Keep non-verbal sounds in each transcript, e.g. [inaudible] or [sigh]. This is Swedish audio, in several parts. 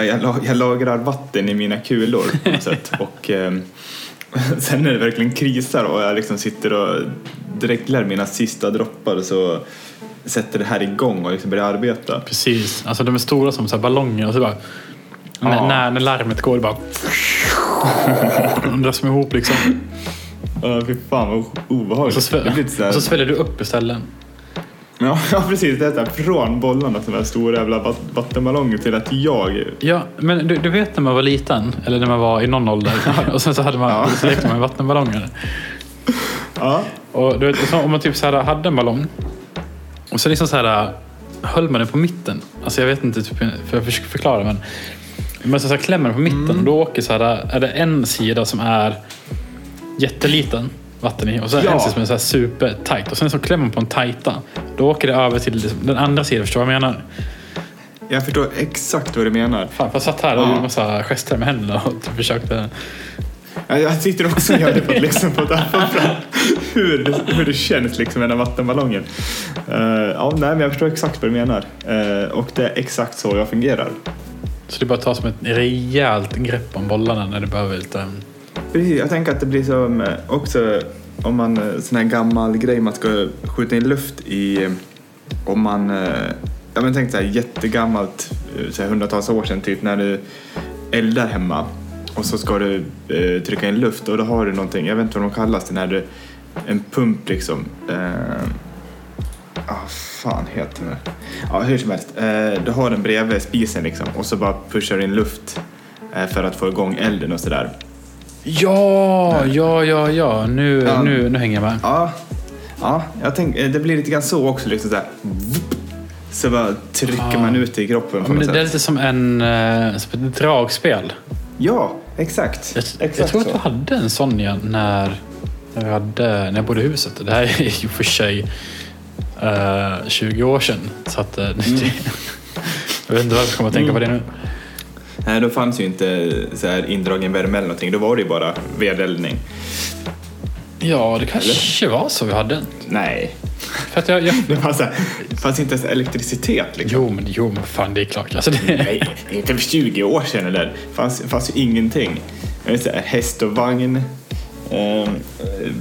här, jag, jag lagrar vatten i mina kulor på något sätt. [laughs] Och ehm, [laughs] sen när det verkligen krisar och jag liksom sitter och dreglar mina sista droppar så sätter det här igång och liksom börjar arbeta. Precis. Alltså de är stora som så ballonger och så bara... När, Ja. när, när larmet går, det bara... [laughs] De dras ihop liksom. Ja, fy fan vad obehagligt. Och så, svä- och så sväller du upp istället. Ja, [laughs] ja precis. Det är här, från bollarna som är stora jävla vat- vattenballonger till att jag... Ja, men du, du vet när man var liten, eller när man var i någon ålder, [laughs] [laughs] och sen så, hade man, Ja. så lekte man med vattenballonger. Ja, Och du vet, om man typ så här hade en ballong och så liksom så här höll man den på mitten. Alltså jag vet inte typ, för jag försöker förklara men men så så här klämmer den på mitten och då åker så här, är det en sida som är jätteliten vatten i och så det Ja. en sida som är så här super tight och sen så klämmer man på en tajta. Då åker det över till den andra sidan, förstår du vad jag menar? jag förstår exakt vad du menar. Fan, jag satt här och Ja. gjorde massa gester med händerna och typ försökte... Ja, Jag sitter också och gör det på att liksom få fram hur det, hur det känns liksom med den här vattenballongen. Eh, ja, nej, men jag förstår exakt vad du menar. Eh, och det är exakt så jag fungerar. Så det är bara att ta som ett rejält grepp om bollarna när du behöver lite... Precis, jag tänker att det blir som eh, också om man, eh, sån här gammal grej man ska skjuta in luft i, eh, om man, ja men tänk så här jättegammalt, så här hundratals år sedan typ när du eldar hemma och så ska du eh, trycka in luft och då har du någonting, jag vet inte vad de kallas, det när du, en pump liksom. Eh, ah, fan heter det? Ja, hur som helst. Eh, du har den bredvid spisen liksom och så bara pushar du in luft eh, för att få igång elden och sådär. Ja, ja, ja, ja. Nu, Ja. nu, nu hänger jag med. Ja, ja jag tänk, eh, det blir lite grann så också. Liksom så, här, så bara trycker Ah. man ut det i kroppen Ja, det, det är sätt. lite som en eh, som ett dragspel. Ja, exakt. Jag, exakt jag tror att så. vi hade en sån ja, när, när, vi hade, när jag bodde i huset. Det här är ju för sig eh, 20 år sedan. Så att, Mm. [laughs] jag vet inte varför jag kommer att tänka på det nu. Nej, då fanns ju inte så här indragen värme eller någonting. Då var det ju bara vedeldning. Ja, det kanske var så vi hade. Nej, För att jag, jag, [laughs] det fanns, här, det fanns inte ens elektricitet. Liksom. jo, men, jo, men fan det är klart. Alltså, det, Nej, inte för 20 år sedan eller. Det fanns, fanns ju ingenting. Så här, häst och vagn, eh,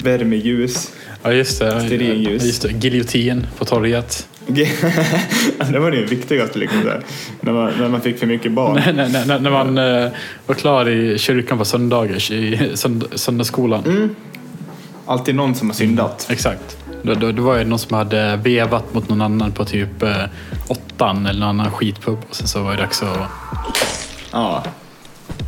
värmeljus. ja, just det. Stearinljus. Just det. Giljotin på torget. [laughs] det var det viktigaste liksom, här, när, man, när man fick för mycket barn. när, när, när, när man eh, var klar i kyrkan på söndagar i sönd, söndagsskolan. Mm. Alltid någon som har syndat. Exakt. Då, då, då var det någon som hade vevat mot någon annan på typ eh, åttan eller någon annan skitpub. Och sen så var det dags att... Ja.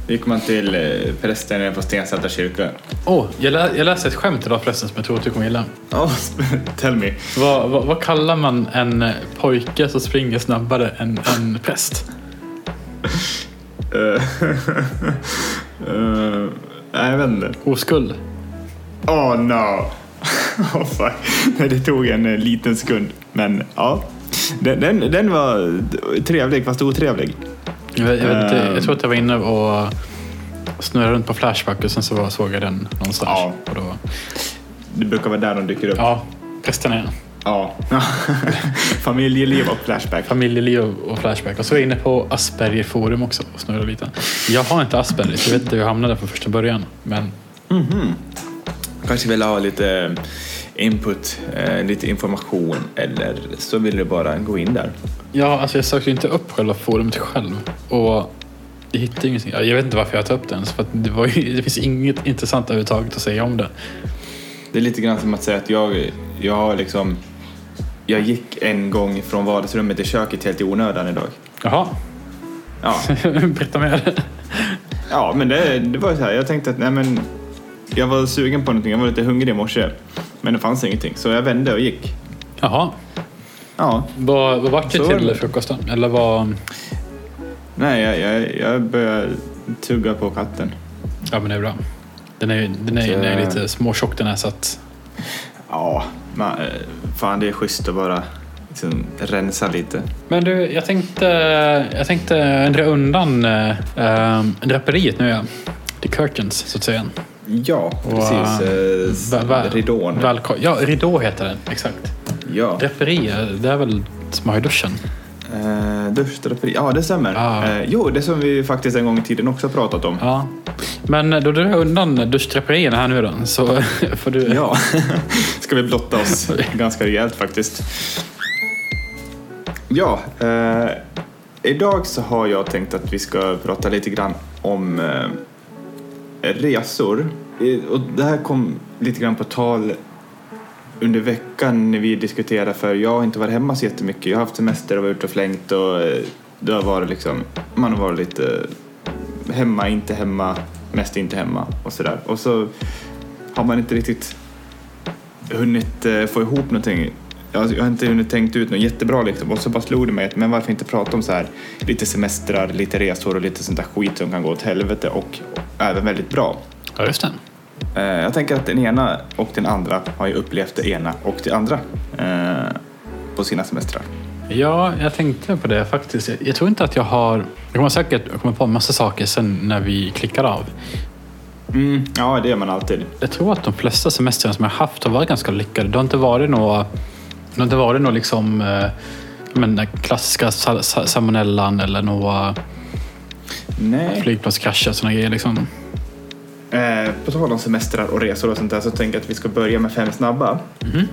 Då gick man till eh, prästen nere på Stensätra kyrka. Åh, jag, lä, jag läste ett skämt idag förresten som jag tror att du kommer gilla. Oh, [laughs] tell me. Vad, vad, vad kallar man en eh, pojke som springer snabbare än en präst? Eh, [laughs] eh, nej, jag vet inte. Oskuld. Oh no. [laughs] oh, fuck. Nej, det tog en eh, liten sekund. Men ja. Den, den, den var trevlig fast otrevlig. Jag, vet- jag, inte, jag tror att jag var inne och snurrade runt på Flashback och sen så var- såg jag den någonstans. Ja. Och då, Det brukar vara där de dyker upp. ja, prästen är Ja. [laughs] Familjeliv och Flashback. Familjeliv och Flashback. Och så är jag inne på Asperger forum också och snurrar lite. Jag har inte Asperger så jag vet inte hur jag hamnade från första början. Men Kanske vill ha lite input, eh, lite information eller så vill du bara gå in där. Ja, alltså jag sökte inte upp själva forumet själv. Och jag hittade ingenting. Jag vet inte varför jag tog upp det ens. För det, var ju, [laughs] det finns inget intressant överhuvudtaget att säga om det. Det är lite grann som att säga att jag, jag har liksom jag gick en gång från vardagsrummet till köket helt i onödan idag. Jaha, Ja, [laughs] berätta mer. ja men det, det var så här. Jag tänkte att nej men jag var sugen på någonting. Jag var lite hungrig i morse. Men det fanns ingenting. Så jag vände och gick. Jaha, Ja, vad, vad vart det Så till det. frukosten? Eller vad... nej jag, jag, jag började tugga på katten. Ja men det är bra. Den är, den är, den är Så- lite småtjock den är så att... Ja, man, eh, fan det är schysst att bara liksom rensa lite. Men du, jag tänkte, jag tänkte dra undan äh, draperiet nu ja. The curtains så att säga. Ja, precis. eh, Eh, ridån. Ja, ridå heter den. Exakt. Ja. Draperi, det är väl som att ha i duschen? Eh, duschdraperi, ja det stämmer. Ah. Eh, jo, det som vi faktiskt en gång i tiden också har pratat om. Ja. Men då drar jag undan duschdraperierna här nu då. Så [laughs] får du... Ja, [laughs] ska vi blotta oss [laughs] ganska rejält faktiskt. Ja, eh, idag så har jag tänkt att vi ska prata lite grann om eh, resor. Eh, Och det här kom lite grann på tal under veckan när vi diskuterade för jag har inte varit hemma så jättemycket. Jag har haft semester och varit ute och flängt och eh, det har varit liksom, man har varit lite eh, hemma, inte hemma, mest inte hemma och sådär. Och så har man inte riktigt hunnit eh, få ihop någonting. Jag, jag har inte hunnit tänkt ut något jättebra liksom. Och så bara slog det mig att men varför inte prata om så här lite semestrar, lite resor och lite sånt där skit som kan gå åt helvete och även väldigt bra. Ja, just det. Eh, jag tänker att den ena och den andra har ju upplevt det ena och det andra eh, på sina semestrar. Ja, jag tänkte på det faktiskt. Jag, tror inte att jag har... Jag kommer säkert komma på en massa saker sen när vi klickar av. Mm, ja, det gör man alltid. Jag tror att de flesta semestrarna som jag haft har varit ganska lyckade. Det har inte varit några... Det har inte varit några liksom... Eh, men, klassiska sa- sa- salmonellan eller några Nej. flygplatskrascher och sådana grejer. Liksom. Eh, på tal om semestrar och resor och sånt där så tänker jag att vi ska börja med fem snabba. Mhm.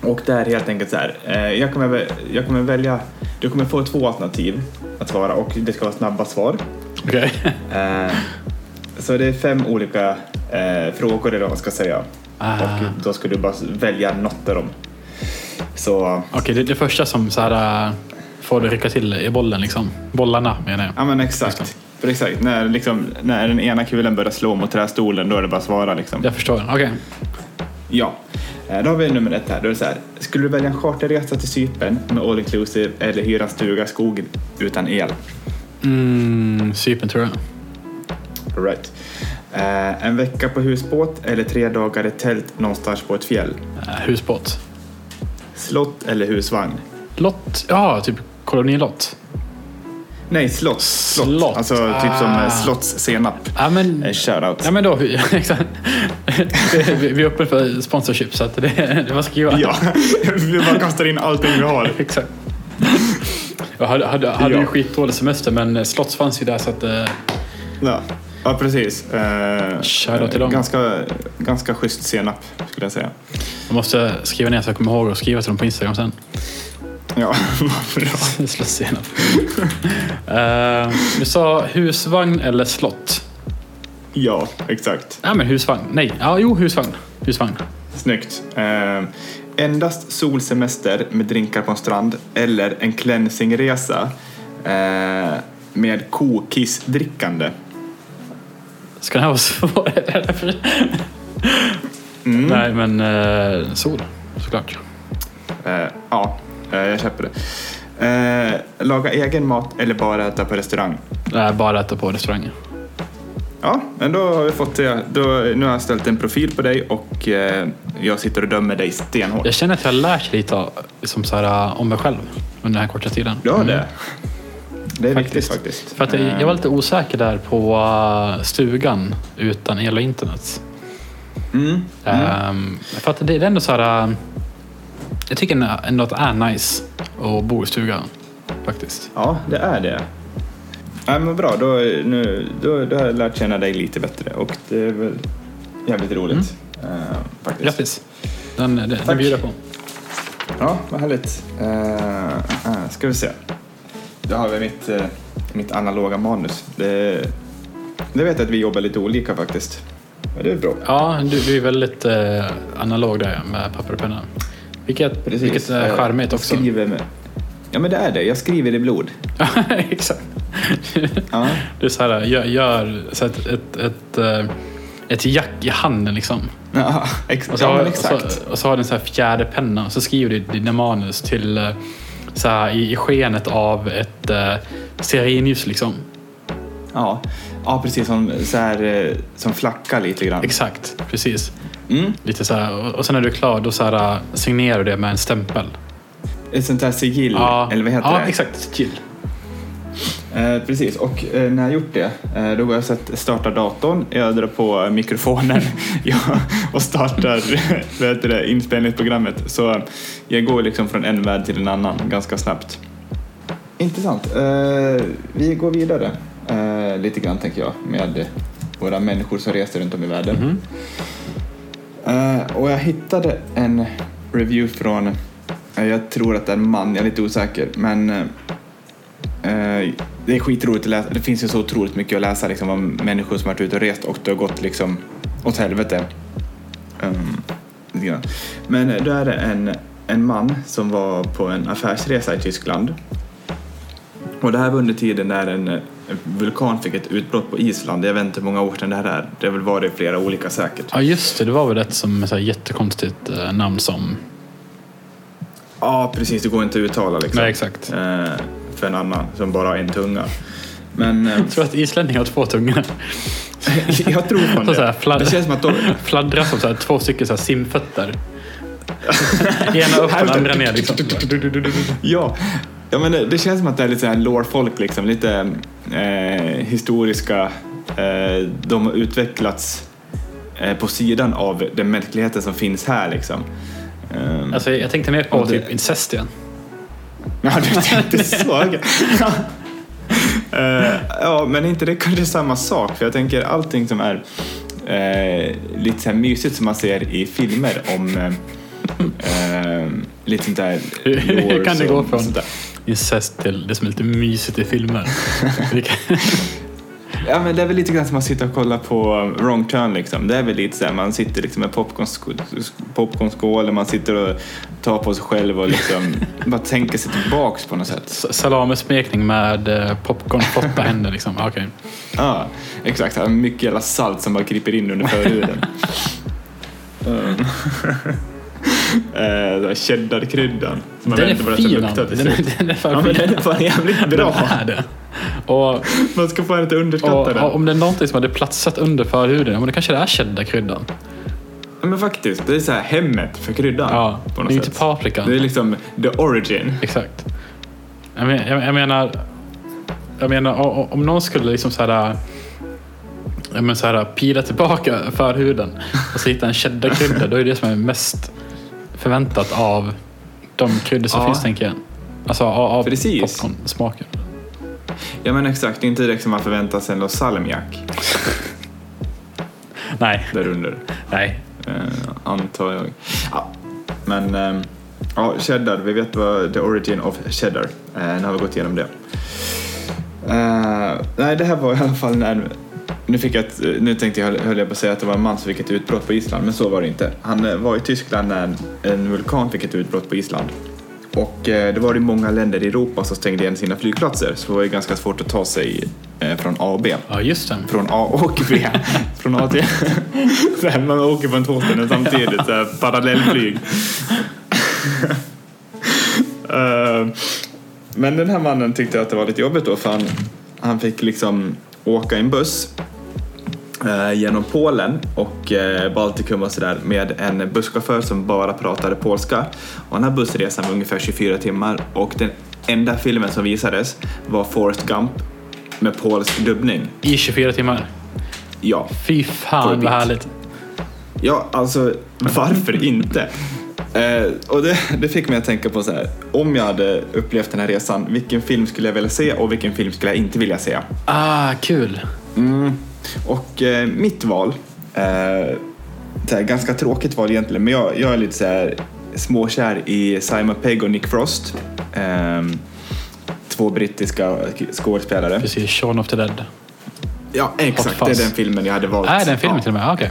Och det är helt enkelt så här. Eh, jag, kommer, jag kommer välja, du kommer få två alternativ att svara och det ska vara snabba svar. Okej. Eh, så det är fem olika eh, frågor eller vad man ska säga. Ah. Och då ska du bara välja något av dem. Så, Okej, det, det första som så här, äh, får det rycka till i bollen. Liksom. Bollarna menar jag. ja men exakt. För exakt, när, liksom, när den ena kulan börjar slå mot trästolen då är det bara att svara liksom. Jag förstår. Okej. Ja, Eh, då har vi nummer ett här. Då är det så här. Skulle du välja en charterresa till Cypern med all inclusive eller hyra en stuga i skogen utan el? Mm, Cypern tror jag. All right. Eh, en vecka på husbåt eller tre dagar i tält någonstans på ett fjäll? Äh, husbåt. Slott eller husvagn? Lott. Ja, typ kolonilott. Nej, slott. Slott. Slott. Alltså typ som Ah. eh, slottssenap. Ja, men, Eh, Shoutout. ja, men då. [laughs] exakt. vi, är öppna för sponsorship så att det, det var skriva. Ja, [laughs] vi bara kastar in allting vi har. [laughs] Exakt. Jag hade, hade, hade Ja. ju skitdålig semester men slotts fanns ju där så att... eh, Ja, ja precis. Eh, Shoutout till dem. Ganska, ganska schysst senap skulle jag säga. Jag måste skriva ner så jag kommer ihåg och skriva till dem på Instagram sen. Ja, bra. Slottscenen. uh, du sa husvagn eller slott? Ja, exakt. Ja men husvagn. Nej, ja jo husvagn. Husvagn. Snyggt. Eh, endast solsemester med drinkar på en strand eller en cleansingresa eh, med kokissdrickande. Ska det här vara svårt? [laughs] Mm. Nej men uh, sol såklart. Eh, ja, jag köper det. Eh, laga egen mat eller bara äta på restaurang? Nej, bara äta på restauranger. Ja, men då har vi fått det. Då, nu har jag ställt en profil på dig och eh, jag sitter och dömer dig stenhårt. Jag känner att jag har lärt lite av- liksom så här, uh, om mig själv under den här korta tiden. Har Mm. det? Det är Faktiskt. viktigt faktiskt. För att jag, jag var lite osäker där på stugan utan el och internet. Mm. Mm. Ehm, för att det, det är ändå så här... jag tycker ändå att det är nice att bo i stugan. Faktiskt. Ja, det är det. Ja, men bra, då, nu, då, då har jag lärt känna dig lite bättre och det är väl jävligt roligt. eh, faktiskt. Grattis. Den, den, den Tack. bjuder jag på. Ja, vad härligt. Uh, uh, ska vi se. Då har vi mitt, eh, mitt analoga manus. Det, det vet jag att vi jobbar lite olika faktiskt. Ja, det är bra. Ja, du, du är väldigt eh, analog där med papper och penna. Vilket, vilket är Eh, charmigt också. Skriver med, ja, men det är det. Jag skriver i blod. [laughs] Exakt. Ja. [laughs] Du så här, gör, gör så ett, ett, ett, eh, ett jack i handen liksom. Ja, ex- Och så, ja har, och, exakt. så, och så har du en så här fjärde penna och så skriver du dina manus till eh, så här, i, i skenet av ett uh, stearinljus liksom. Ja. ja, precis. Som, så här, eh, som flackar lite grann. Exakt, precis. Mm. Lite så här, och, sen när du är klar då så här, uh, signerar du det med en stämpel. Ett sånt här sigill, eller vad heter ja, det? exakt. Sigill. Eh, precis, och eh, när jag gjort det, eh, då går jag och startar datorn, jag drar på mikrofonen [laughs] ja, och startar [laughs] vad heter det, inspelningsprogrammet. Så jag går liksom från en värld till en annan ganska snabbt. intressant. Eh, vi går vidare eh, lite grann tänker jag med våra människor som reser runt om i världen. Mhm. Eh, och jag hittade en review från, eh, jag tror att det är en man, jag är lite osäker, men uh, det är skitroligt att läsa. Det finns ju så otroligt mycket att läsa liksom, om människor som varit ute och rest och det har gått liksom åt helvete. Um. Men då är det en, en man som var på en affärsresa i Tyskland. Och det här var under tiden när en vulkan fick ett utbrott på Island. Jag vet inte hur många år sedan det här är. Det har väl varit flera olika säkert. Ja just det, det var väl ett som så här jättekonstigt eh, namn som... Ja, precis. Det går inte att uttala liksom. Nej exakt. Eh, för en annan som bara har en tunga. Men eh, Jag tror att islänningar har två tungor. [laughs] jag tror fan [laughs] Så så här, det. fladd- Det känns som att de... Fladdrar som så här, två stycken så här simfötter. [laughs] Ena upp och andra ner liksom. Ja, ja men det, det känns som att det är lite så här lore-folk liksom. Lite eh, historiska. Eh, de har utvecklats eh, på sidan av den mänskligheten som finns här liksom. Eh, Alltså, jag tänkte mer på det- typ incest igen. [laughs] Ja, du tänkte så. [laughs] Eh, ja, men inte det kanske samma sak? För jag tänker allting som är eh, lite så här mysigt som man ser i filmer om eh, lite sånt där Hur- kan det gå från-. Incest till det som är lite mysigt i filmer. [laughs] Ja, men det är väl lite grann som att sitta och kolla på Wrong Turn liksom. Det är väl lite så här, man sitter liksom med popcornsk- popcornskål och man sitter och tar på sig själv och liksom [laughs] bara tänker sig tillbaks på något sätt. Salamesmekning med eh, popcornpotta händer liksom. Okej. Ja, exakt. Mycket jävla salt som bara kryper in under förhuden. [laughs] um. [laughs] Eh, cheddarkryddan. som man Den vet inte vad den ska fin. lukta Antti. till Den slut. den är fan Ja, men den är fan jävligt bra. Det. Och, [laughs] Man ska fan inte underskatta och, den. och om det är någonting som hade platsat under förhuden, men det kanske det är cheddarkryddan. Ja, men faktiskt, det är så här hemmet för kryddan. Ja, på det något är inte sätt. paprikan. Det är liksom the origin. Exakt. Jag, men, jag, jag menar, jag menar om någon skulle liksom så här, men så här, pila tillbaka förhuden och så hitta en cheddarkrydda, då är det som är mest förväntat av de kryddor som Ja. finns, tänker jag. Alltså av, Precis. popcorn-smaken. Ja men exakt, det är inte direkt som man förväntar sig någon salmiak [laughs] Nej, där under. nej. Eh, antar jag. Ja, men eh, ja, cheddar, vi vet vad the origin of cheddar. Eh, nu har vi gått igenom det. Nej, det här var i alla fall när... Nu, fick jag ett, nu tänkte jag, höll jag på att säga att det var en man som fick ett utbrott på Island, men så var det inte. Han eh, var i Tyskland när en, en vulkan fick ett utbrott på Island. Och eh, det var i många länder i Europa som stängde igen sina flygplatser, så det var ju ganska svårt att ta sig eh, från A och B. Ja, just det. Från A och B. [laughs] Från A till... [laughs] Så här, man åker på en ställen samtidigt, så här, parallellflyg. [laughs] Men den här mannen tyckte att det var lite jobbigt då för han, han fick liksom åka i en buss eh, genom Polen och eh, Baltikum och sådär med en busschaufför som bara pratade polska. Och den här bussresan var ungefär 24 timmar och den enda filmen som visades var Forrest Gump med polsk dubbning. I 24 timmar. Ja, Fy fan vad härligt. ja alltså varför inte? Eh, och det, det fick mig att tänka på så här, om jag hade upplevt den här resan, vilken film skulle jag vilja se och vilken film skulle jag inte vilja se? Ah, kul. Mm. Och eh, mitt val, eh, här, ganska tråkigt val egentligen, men jag, jag är lite så här småkär i Simon Pegg och Nick Frost. Ehm, två brittiska skådespelare. Precis, Shaun of the Dead. Ja, exakt. Det är den filmen jag hade valt. Är det en film ja. till och med? Ah, Okej.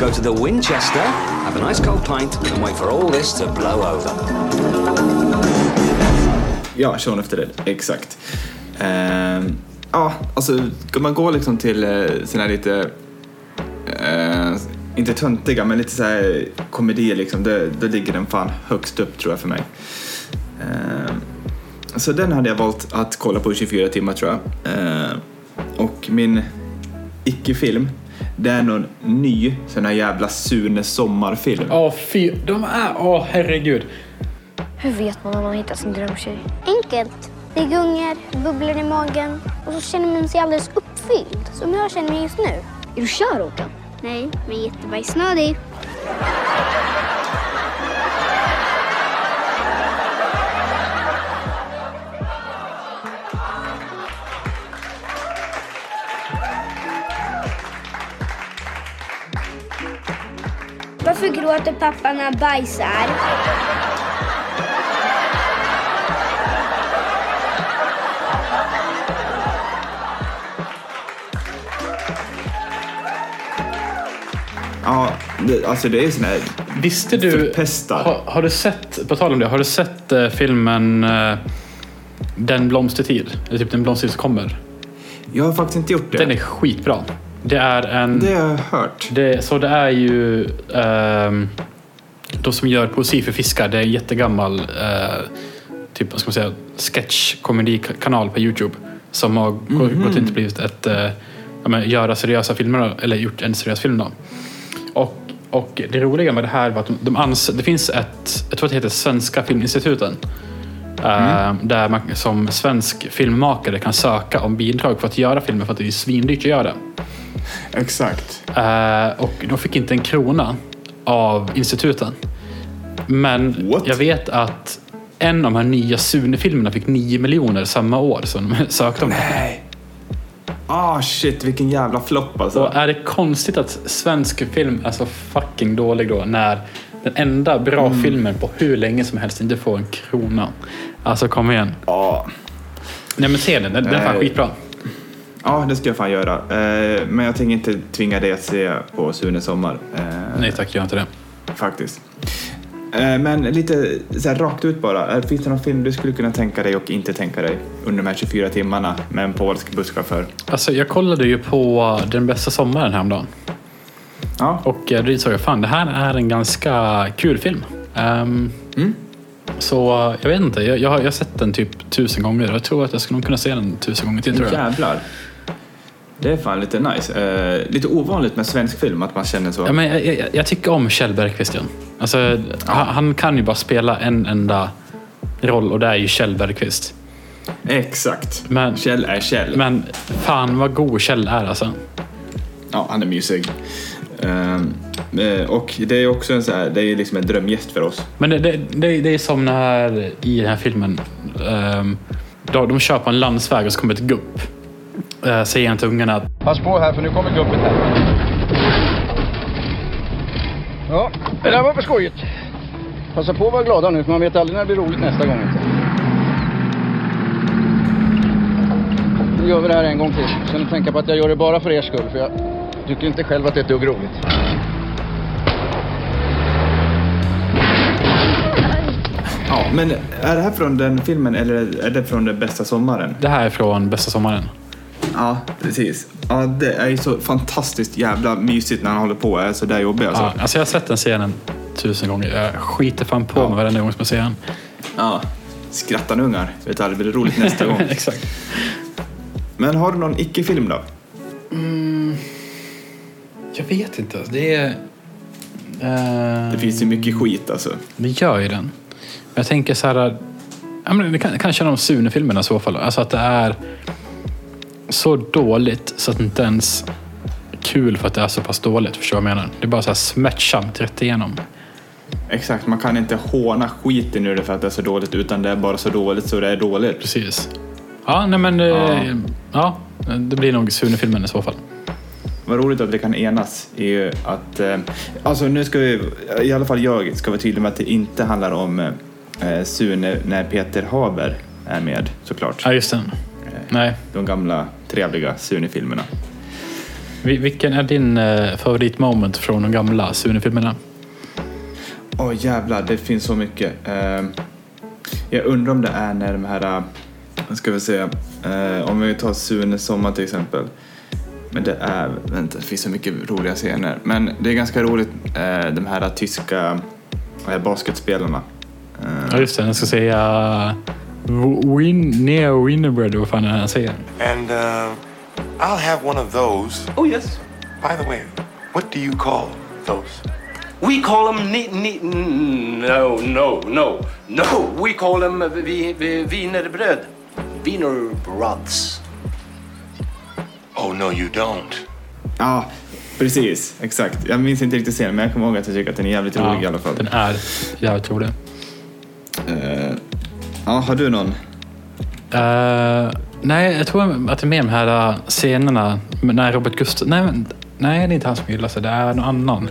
Go to the Winchester, have a nice cold pint, and wait for all this to blow over. Ja, Sean efter det. Exakt. Ehm, ja, alltså ska man gå liksom till eh, uh, sina lite, uh, inte töntiga, men lite så här komedier liksom, då, då ligger den fan högst upp tror jag för mig. Ehm, så den hade jag valt att kolla på i 24 timmar tror jag. Uh, och min icke-film, det är någon ny sån här jävla Sune sommarfilm. Åh fy, de är... Åh herregud. Hur vet man om man hittar sin drömtjej? Enkelt. Det gungar, bubblar i magen och så känner man sig alldeles uppfylld. Som jag känner mig just nu. Är du kär Håkan? Nej, men jättebajsnödig. Varför gråter pappa när han bajsar? Ja, det, alltså det är sån här... Visste du... Förpestar. Har, har du sett, på tal om det, har du sett eh, filmen eh, Den blomstertid? Eller typ Den blomstertid som kommer. Jag har faktiskt inte gjort det. Den är skitbra. Det är en... Det har jag hört. Det, så det är ju ehm, de som gör poesi för fiskar. Det är en jättegammal eh, typ, vad ska man säga, sketch-komedikanal på Youtube. Som har gå- gått in och blivit ett, eh, ja, men, göra seriösa filmer, eller gjort en seriös film då. Och, och det roliga med det här var att de, de ans- det finns ett, jag tror att det heter Svenska Filminstituten. eh, Där man som svensk filmmakare kan söka om bidrag för att göra filmer för att det är svindyrt att göra det. Exakt. Eh, och de fick inte en krona av instituten. Men What? jag vet att en av de här nya Sune-filmerna fick 9 miljoner samma år som de [laughs] sökte om. Nej. Ah shit, vilken jävla flopp alltså. Och är det konstigt att svensk film är så fucking dålig då när den enda bra Mm. filmen på hur länge som helst inte får en krona? Alltså kom igen. Ja. Nej men se den, den, den är fan skitbra. Ja, det ska jag fan göra. Eh, men jag tänker inte tvinga dig att se på Sune Sommar. Eh, Nej tack, gör inte det. Faktiskt. Eh, men lite så här, rakt ut bara. Eh, Finns det någon film du skulle kunna tänka dig och inte tänka dig under de här 24 timmarna med en polsk busschaufför? Alltså jag kollade ju på Den bästa sommaren häromdagen. Ja. Och eh, då insåg jag, fan det här är en ganska kul film. Ehm, Mm. Så jag vet inte, jag, jag, har, jag har sett den typ tusen gånger och jag tror att jag skulle nog kunna se den tusen gånger till tror jag. Jävlar. Det är fan lite nice. Eh, lite ovanligt med svensk film att man känner så. Ja, men jag, jag, jag tycker om Kjell Bergqvist. Alltså, han, han kan ju bara spela en enda roll och det är ju Kjell Bergqvist. Exakt. Men- Kjell är Kjell. Men fan vad god Kjell är alltså. Ja, han är mysig. Eh, och det är också en så här, det är liksom en drömgäst för oss. Men det, det, det, det är som när i den här filmen. Um, de, de kör på en landsväg och så kommer ett gupp. Uh, säger han till ungarna Pass på här för nu kommer gubbet här. Ja, det där var för skojigt. Passa på att vara glada nu för man vet aldrig när det blir roligt nästa gång. Nu gör vi det här en gång till. Sen tänka på att jag gör det bara för er skull för jag tycker inte själv att det är ett dugg roligt. Ja, men är det här från den filmen eller är det från den bästa sommaren? det här är från bästa sommaren. Ja, precis. Ja, det är ju så fantastiskt jävla mysigt när han håller på och är så där jobbig alltså. Ja, alltså jag har sett den scenen tusen gånger. Jag skiter fan på Ja. mig varenda gång som jag ser den. Ja. Skrattar ungar. Vet aldrig, blir det roligt nästa gång. [laughs] Exakt. Men har du någon icke-film då? Jag vet inte. Det är... eh, Det finns ju mycket skit alltså. Det gör ju den. Men jag tänker så här... Ja, men det kan, kanske de Sune-filmerna i så fall. Alltså att det är så dåligt så att det inte ens kul för att det är så pass dåligt. Förstår du vad jag menar? Det är bara så här smärtsamt rätt igenom. Exakt, man kan inte håna skiten ur det för att det är så dåligt utan det är bara så dåligt så det är dåligt. Precis. Ja, nej men... Ja, ja det blir nog Sune-filmen i så fall. Vad roligt att vi kan enas är ju att, eh, alltså nu ska vi, i alla fall jag ska vara tydlig med att det inte handlar om eh, Sune när Peter Haber är med såklart. Ja, just den. Nej. De gamla trevliga Sune-filmerna. Vi- Vilken är din eh, favoritmoment från de gamla Sune-filmerna? Åh jävlar, det finns så mycket. Eh, jag undrar om det är när de här, eh, vad ska vi säga, eh, om vi tar Sune Sommar till exempel. Men det är, vänta, det finns så mycket roliga scener. Men det är ganska roligt, eh, de här tyska eh, basketspelarna. Eh, Ja, just det. Jag ska säga... Win, Neo Winnerbread, vad fan är det han säger? And uh, I'll have one of those. Oh, yes. By the way, what do you call those? We call them ni, ni, no, no, no, no. We call them vi, vi, wienerbröd. Wienerbröds. Oh, no, you don't. Ja, precis. Exakt. Jag minns inte riktigt scenen, men jag kommer ihåg att jag tycker att den är jävligt rolig i alla fall. Den är jävligt rolig. Eh, ja, har du någon? Eh, nej, jag tror att det är mer de här uh, scenerna när Robert Gustafsson... Nej, nej, det är inte han som hyllar sig. Det är någon annan.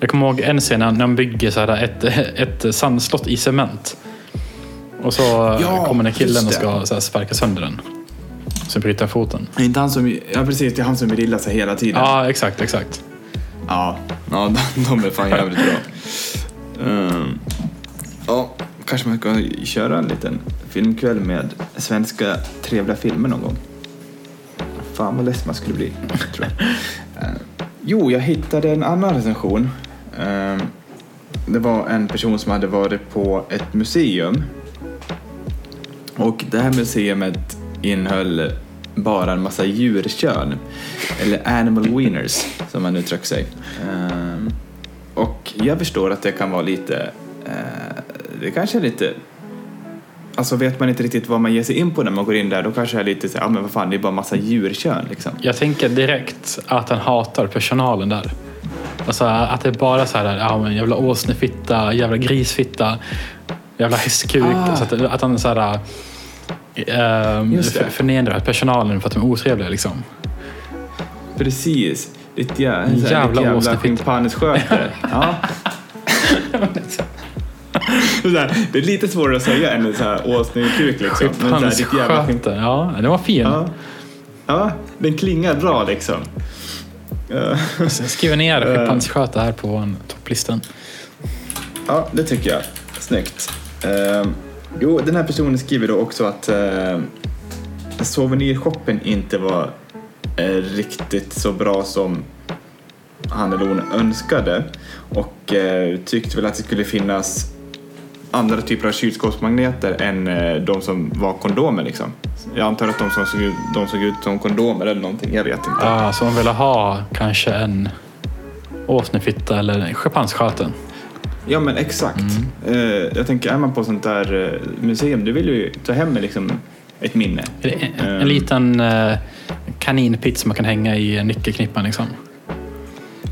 Jag kommer ihåg en scen när de bygger så här ett, [laughs] ett sandslott i cement. Och så Ja, kommer den killen och det. ska så sparka sönder den. Så bryter han foten. Är inte han som, ja precis, det är han som vill illa sig hela tiden. Ja, exakt, exakt. Ja, ja de, [laughs] de är fan jävligt bra. Ja, [laughs] kanske man ska köra en liten filmkväll med svenska trevliga filmer någon gång. Fan vad less man skulle bli, tror jag. [laughs] Ehm, jo, jag hittade en annan recension. Ehm, det var en person som hade varit på ett museum. Och det här museet innehöll bara en massa djurkön. Eller animal wieners, som man uttrycker sig. Ehm, och jag förstår att det kan vara lite... eh, det kanske är lite... Alltså vet man inte riktigt vad man ger sig in på när man går in där, då kanske det är lite så ja men vad fan, det är bara massa djurkön liksom. Jag tänker direkt att han hatar personalen där. Alltså att det är bara så här, ja men jävla åsnefitta, jävla grisfitta, jävla hästkuk. Ah. Så att, att han så här, för- förnedrar personalen för att de är otrevliga liksom. Precis. Ditt jä- jävla ditt jävla åsnefitta. schimpanssköte. [laughs] ja. Här, det är lite svårare att säga än så här åsnekuk liksom. Men så här, ditt jävla schimp- Sköte. Ja, den var fin. Ja. ja, den klingar bra liksom. Ja. Jag skriver ner Eh. schimpanssköte här på topplistan. Ja, det tycker jag. Snyggt. Ehm, jo, den här personen skriver då också att uh, souvenirshoppen inte var eh, riktigt så bra som han eller hon önskade och eh, tyckte väl att det skulle finnas andra typer av kylskåpsmagneter än eh, de som var kondomer liksom. Jag antar att de som såg ut, de såg ut som kondomer eller någonting, jag vet inte. Ja, så hon ville ha kanske en åsnefitta eller en schimpanssköte. Ja men exakt. Mm. Eh, jag tänker, är man på sånt där eh, museum, du vill ju ta hem liksom ett minne. En, en, en liten uh, som man kan hänga i nyckelknippan liksom.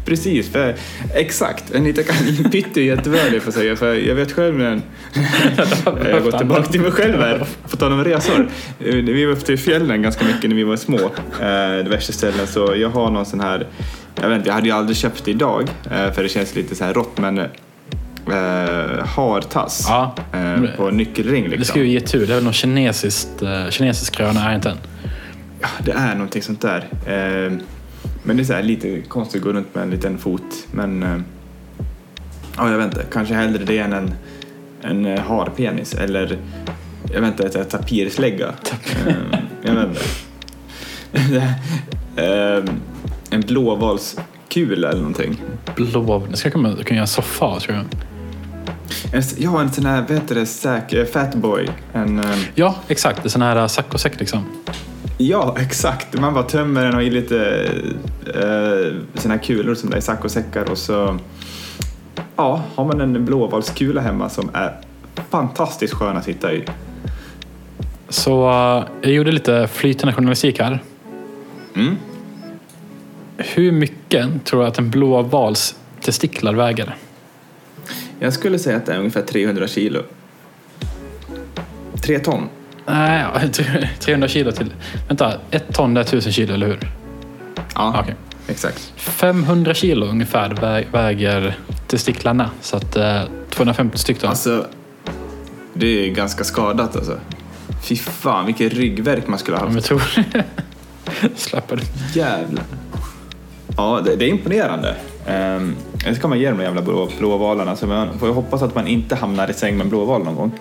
Precis, för exakt. En liten kaninpytt är jättebra får säga. För jag vet själv när [laughs] jag går tillbaka till mig själv här, på tal om resor. Eh, Vi var uppe till fjällen ganska mycket när vi var små, eh, diverse ställen. Så jag har någon sån här, jag vet inte, jag hade ju aldrig köpt det idag eh, för det känns lite så här rått men eh, hartass Ja. eh, på nyckelring liksom. Det ska ju ge tur. Det är väl någon kinesiskt, uh, kinesisk gröna, är inte en? Ja, det är någonting sånt där. Eh, men det är så här lite konstigt att gå runt med en liten fot. Men eh, ja, jag vet inte. Kanske hellre det än en, en eh, harpenis eller jag vet inte, ett tapirslägga. Eh, jag vet inte. [laughs] eh, en blåvalskula eller någonting. Blå. Det ska kunna, kunna göra en soffa av, tror jag. En, ja, en sån här, vad heter det, fatboy. En, Ja, exakt. En sån här saccosäck liksom. Ja, exakt. Man bara tömmer den och i lite eh, här kulor som det är i saccosäckar och så ja, har man en blåvalskula hemma som är fantastiskt skön att hitta i. Så uh, jag gjorde lite flytande journalistik här. Mm. Hur mycket tror du att en blåvals testiklar väger? Jag skulle säga att det är ungefär 300 kilo. Tre ton. Nej, ja, [laughs] 300 kilo till... Vänta, ett ton är 1000 kilo, eller hur? Ja, Okej. exakt. 500 kilo ungefär vä- väger testiklarna. Så att eh, 250 stycken. Alltså, det är ganska skadat alltså. Fy fan, vilken ryggvärk man skulle ha haft. jag tror... [laughs] Släpper det. Jävlar. Ja, det, det är imponerande. Um, det ska man ge de jävla blå, blåvalarna. Så man får ju hoppas att man inte hamnar i säng med en blåval någon gång.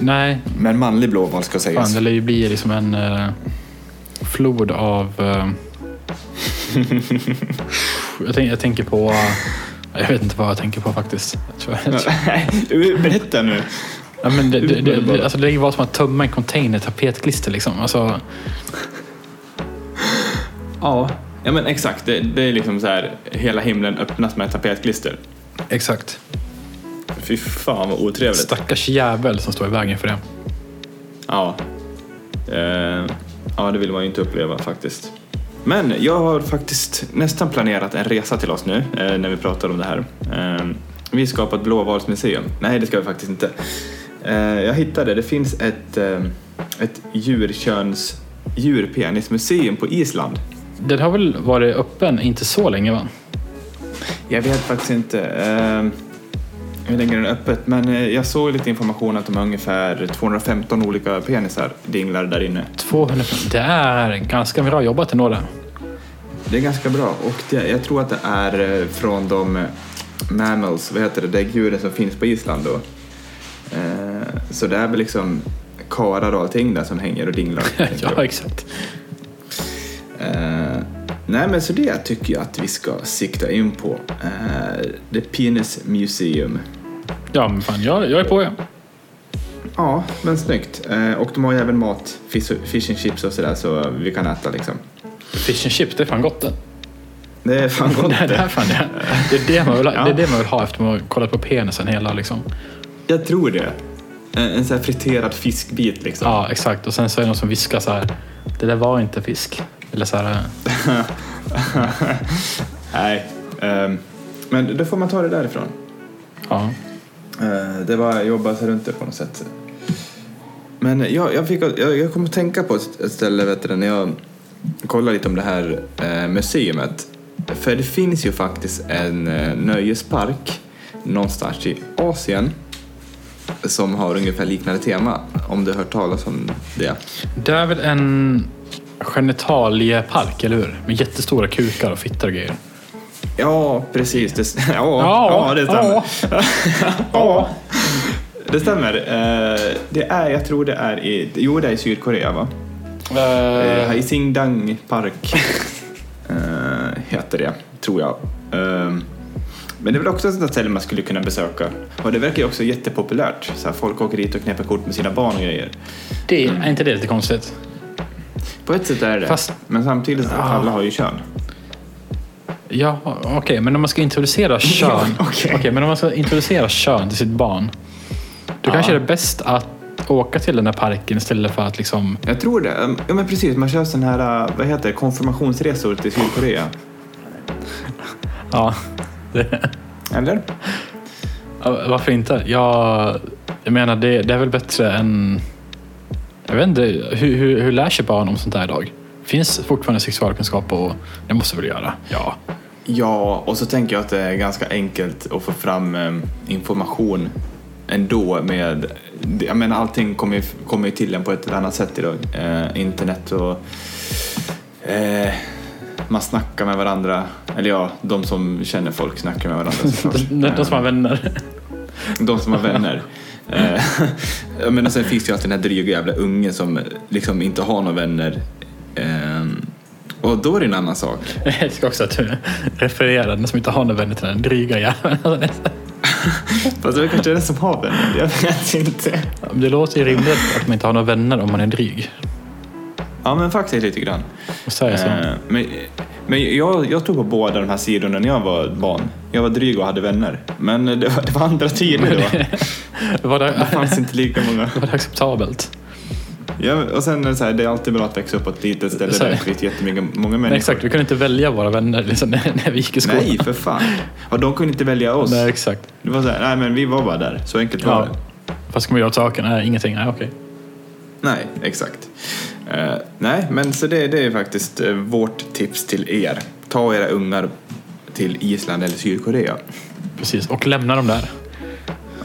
Nej, Men manlig blåval ska sägas. fan, det lär ju bli liksom en eh, flod av... eh, jag, tänk, jag tänker på... jag vet inte vad jag tänker på faktiskt. [laughs] Berätta nu. ja, men det, det, det, det, alltså, det är ju bara som att tömma en container tapetklister liksom. Alltså, Ja, ja men exakt. Det, det är liksom så här, hela himlen öppnas med tapetklister. exakt. Fy fan vad otrevligt. Stackars jävel som står i vägen för det. Ja. Eh, ja, det vill man ju inte uppleva faktiskt. Men jag har faktiskt nästan planerat en resa till oss nu eh, när vi pratar om det här. Eh, vi ska på ett blåvalsmuseum. Nej, det ska vi faktiskt inte. Eh, jag hittade, det finns ett, eh, ett djurköns djurpenismuseum på Island. Den har väl varit öppen inte så länge va? Jag vet faktiskt inte eh, hur länge den är öppet, men eh, jag såg lite information att de har ungefär 215 olika penisar dinglar där inne. 200 Det är ganska bra jobbat ändå det. Det är ganska bra och det, jag tror att det är eh, från de eh, mammals, vad heter det, däggdjuren som finns på Island då. Så det är väl liksom karar och allting där som hänger och dinglar. [laughs] ja, exakt. Eh, nej men så det tycker jag att vi ska sikta in på. Eh, The Penis Museum. Ja, men fan, jag, jag är på ja. Ja, men snyggt. Eh, och de har ju även mat, fish, and chips och sådär så vi kan äta liksom. Fish and chips, det är fan gott det. Det är fan gott det, är- det, är fan, det, det, är det, man vill, ha- Ja. det är det man vill ha efter man har kollat på penisen hela liksom. Jag tror det. En, en sån här friterad fiskbit liksom. Ja, exakt. Och sen så är det någon som viskar så här. Det där var inte fisk. Eller så här. [laughs] Nej, ehm, men då får man ta det därifrån. Ja. Eh, det var jobba sig runt det på något sätt. Men jag, jag, fick, jag, jag kom att tänka på ett ställe vet du, när jag kollade lite om det här eh, museet. För det finns ju faktiskt en eh, nöjespark någonstans i Asien som har ungefär liknande tema. Om du har hört talas om det. Det är väl en genitaliepark, eller hur? Med jättestora kukar och fittor och grejer. Ja, precis. Det, [laughs] ja, Ja, ja, det stämmer. [laughs] ja. Det stämmer. Eh, Det är, jag tror det är i, jo det är i Sydkorea va? Eh, Haisingdang Park eh, heter det, tror jag. Men det är väl också ett sånt ställe man skulle kunna besöka. Och det verkar ju också jättepopulärt. Så här, folk åker dit och knäpper kort med sina barn och grejer. Det, är inte det lite konstigt? På ett sätt är det. Fast- Men samtidigt, alla har ju kön. Ja, okej, men om man ska introducera [laughs] kön. okej. Okej, men om man ska introducera kön till sitt barn. Då kanske det är bäst att åka till den här parken istället för att liksom... Jag tror det. Ja men precis, man kör sån här, uh, vad heter det, konfirmationsresor till Sydkorea. Ja, det, Eller? Ja, Varför inte? Jag, jag menar, det, det är väl bättre än... Jag vet inte, hur, hur, hur lär sig barn om sånt här idag? Finns fortfarande sexualkunskap och det måste väl göra? Ja. Ja, och så tänker jag att det är ganska enkelt att få fram um, information ändå med, jag menar allting kommer ju, kommer ju till en på ett eller annat sätt idag. Eh, internet och eh, man snackar med varandra, eller ja, de som känner folk snackar med varandra såklart. [laughs] De, de som har vänner. [laughs] De som har vänner. Eh, [laughs] menar, sen finns det ju alltid den här dryga jävla ungen som liksom inte har några vänner. Och då är det en annan sak. [laughs] Jag älskar också att du refererar den som inte har några vänner till den dryga jäveln. [laughs] Fast det är kanske är den som har vänner, jag vet inte. Det låter ju rimligt att man inte har några vänner om man är dryg. Ja men faktiskt lite grann. Och säga så. Eh, men men jag, jag tog på båda de här sidorna när jag var barn. Jag var dryg och hade vänner. Men det var, det var andra tider då. [laughs] Var Det det, fanns inte lika många. var det acceptabelt? Ja, och sen är det så här, det är alltid bra att växa upp på ett litet ställe där det finns jättemycket, många människor. Nej, exakt, vi kunde inte välja våra vänner liksom, när, när vi gick i skolan. Nej, för fan. Och de kunde inte välja oss. Nej, exakt. Det var så här, nej men vi var bara där. Så enkelt var Ja. det. Vad ska man göra åt saken? Nej, ingenting. Nej, okej. Nej, exakt. Eh, nej, men så det, det är faktiskt eh, vårt tips till er. Ta era ungar till Island eller Sydkorea. Precis, och lämna dem där.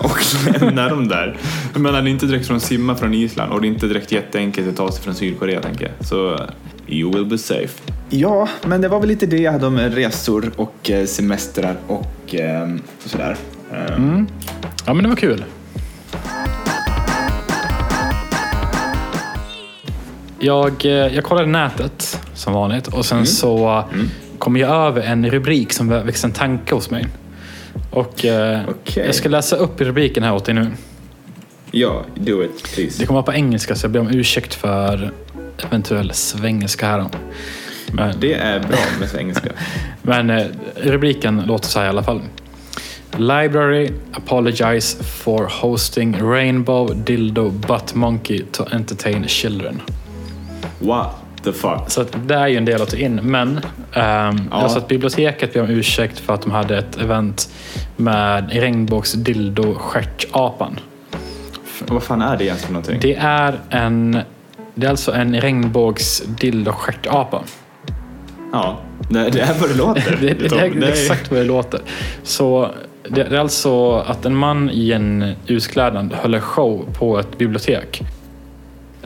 Och lämna dem där. Jag menar, det är inte direkt från simma från Island och det är inte direkt jätteenkelt att ta sig från Sydkorea, tänker jag. Så you will be safe. Ja, men det var väl lite det jag hade om resor och eh, semestrar och eh, sådär. Eh, Ja, men det var kul. Jag, jag kollade nätet som vanligt och sen så kom jag över en rubrik som väckte en tanke hos mig. Och eh, Okej. Jag ska läsa upp rubriken här åt dig nu. Ja, do it please. Det kommer vara på engelska så jag ber om ursäkt för eventuell svengelska här. Men, Det är bra med svengelska. [laughs] men eh, rubriken låter så här i alla fall. Library apologize for hosting Rainbow Dildo Butt Monkey to entertain children. What the fuck? Så det är ju en del att ta in. Men ehm, alltså att biblioteket ber om ursäkt för att de hade ett event med regnbågsdildo stjärtapan. Vad fan är det egentligen för någonting? Det är en det är alltså en regnbågsdildo stjärtapa. Ja, Nej, det är vad det låter. [laughs] Det, det, det är exakt vad det låter. Så det, det är alltså att en man i en utklädnad håller show på ett bibliotek.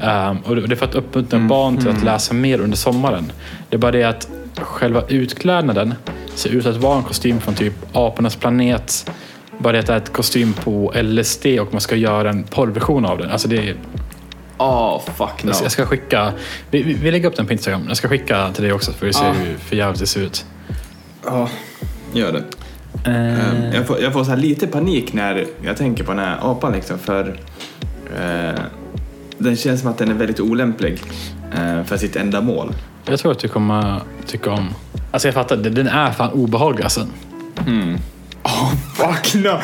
Ehm, och det är för att uppmuntra barn till att läsa mer under sommaren. Det är bara det att själva utklädnaden ser ut att vara en kostym från typ Apornas planet. Bara det att det är ett kostym på LSD och man ska göra en porrversion av den. Alltså det är, Åh, fuck no. Jag ska skicka, vi, vi vi lägger upp den på Instagram. Jag ska skicka till dig också för att se Ja. hur för jävligt det ser ut. Ja, gör det. Ehm, Jag får, jag får så här lite panik när jag tänker på den här apan liksom för eh, den känns som att den är väldigt olämplig eh, för sitt enda mål. Jag tror att du kommer tycka om... Alltså jag fattar, den är fan obehaglig alltså. Åh, fuck no!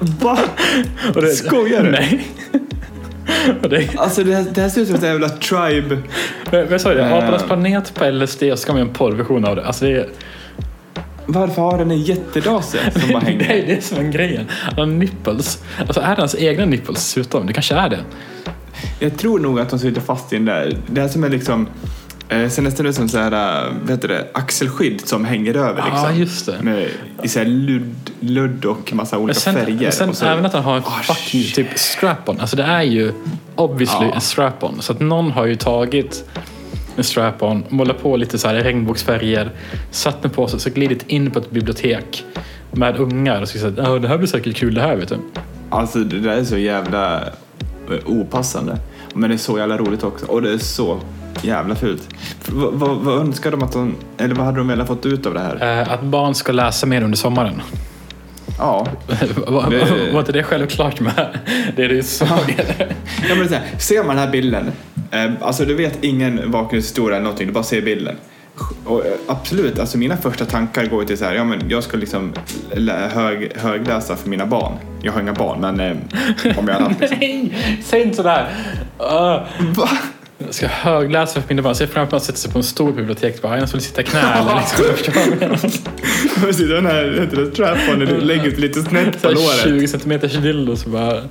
Va? Det- Skojar du? Nej. Det, Alltså det här, det här ser ut som ett jävla tribe. men jag sa det, Eh. Apornas planet på LSD och så man göra en porrversion av det. Alltså det, är- Varför har den en jättedase som bara [laughs] det är hänger? det som är grejen. Han har nipples. Alltså är det hans egna nipples dessutom? Det kanske är det. Jag tror nog att de sitter fast i den där. Det här som är liksom eh, ser nästan ut som så här, eh, vad heter det, axelskydd som hänger över liksom. Ja, just det. Med, I så här ludd, ludd och massa olika sen, färger. sen och så, även att han har en Ah, fucking shit. typ strap-on. Alltså det är ju obviously Ja. en strap-on. Så att någon har ju tagit en strap-on, målat på lite så här regnbågsfärger, satt den på sig och så glidit in på ett bibliotek med ungar och så sagt att det här blir säkert kul det här vet du. Alltså det där är så jävla opassande. Men det är så jävla roligt också. Och det är så jävla fult. Vad, vad, vad önskar de att de, eller vad hade de velat fått ut av det här? Eh, Att barn ska läsa mer under sommaren. Ja, [laughs] Var, Det- var inte det självklart med det du sa? [laughs] ja men så här, ser man den här bilden, eh, alltså du vet ingen bakgrundshistoria eller någonting, du bara ser bilden. Och, eh, absolut, alltså mina första tankar går till så här, ja men jag ska liksom hög, högläsa för mina barn. Jag har inga barn, men eh, om jag hade haft liksom. [laughs] Nej, säg inte sådär. Uh, Va? jag ska högläsa för mina barn. Se framför mig att sätta sig på en stor bibliotek och bara, jag skulle sitta i knä eller liksom. [laughs] Precis, den här heter det, strap-on, du lägger ut lite snett på låret. 20 centimeters dildo så bara...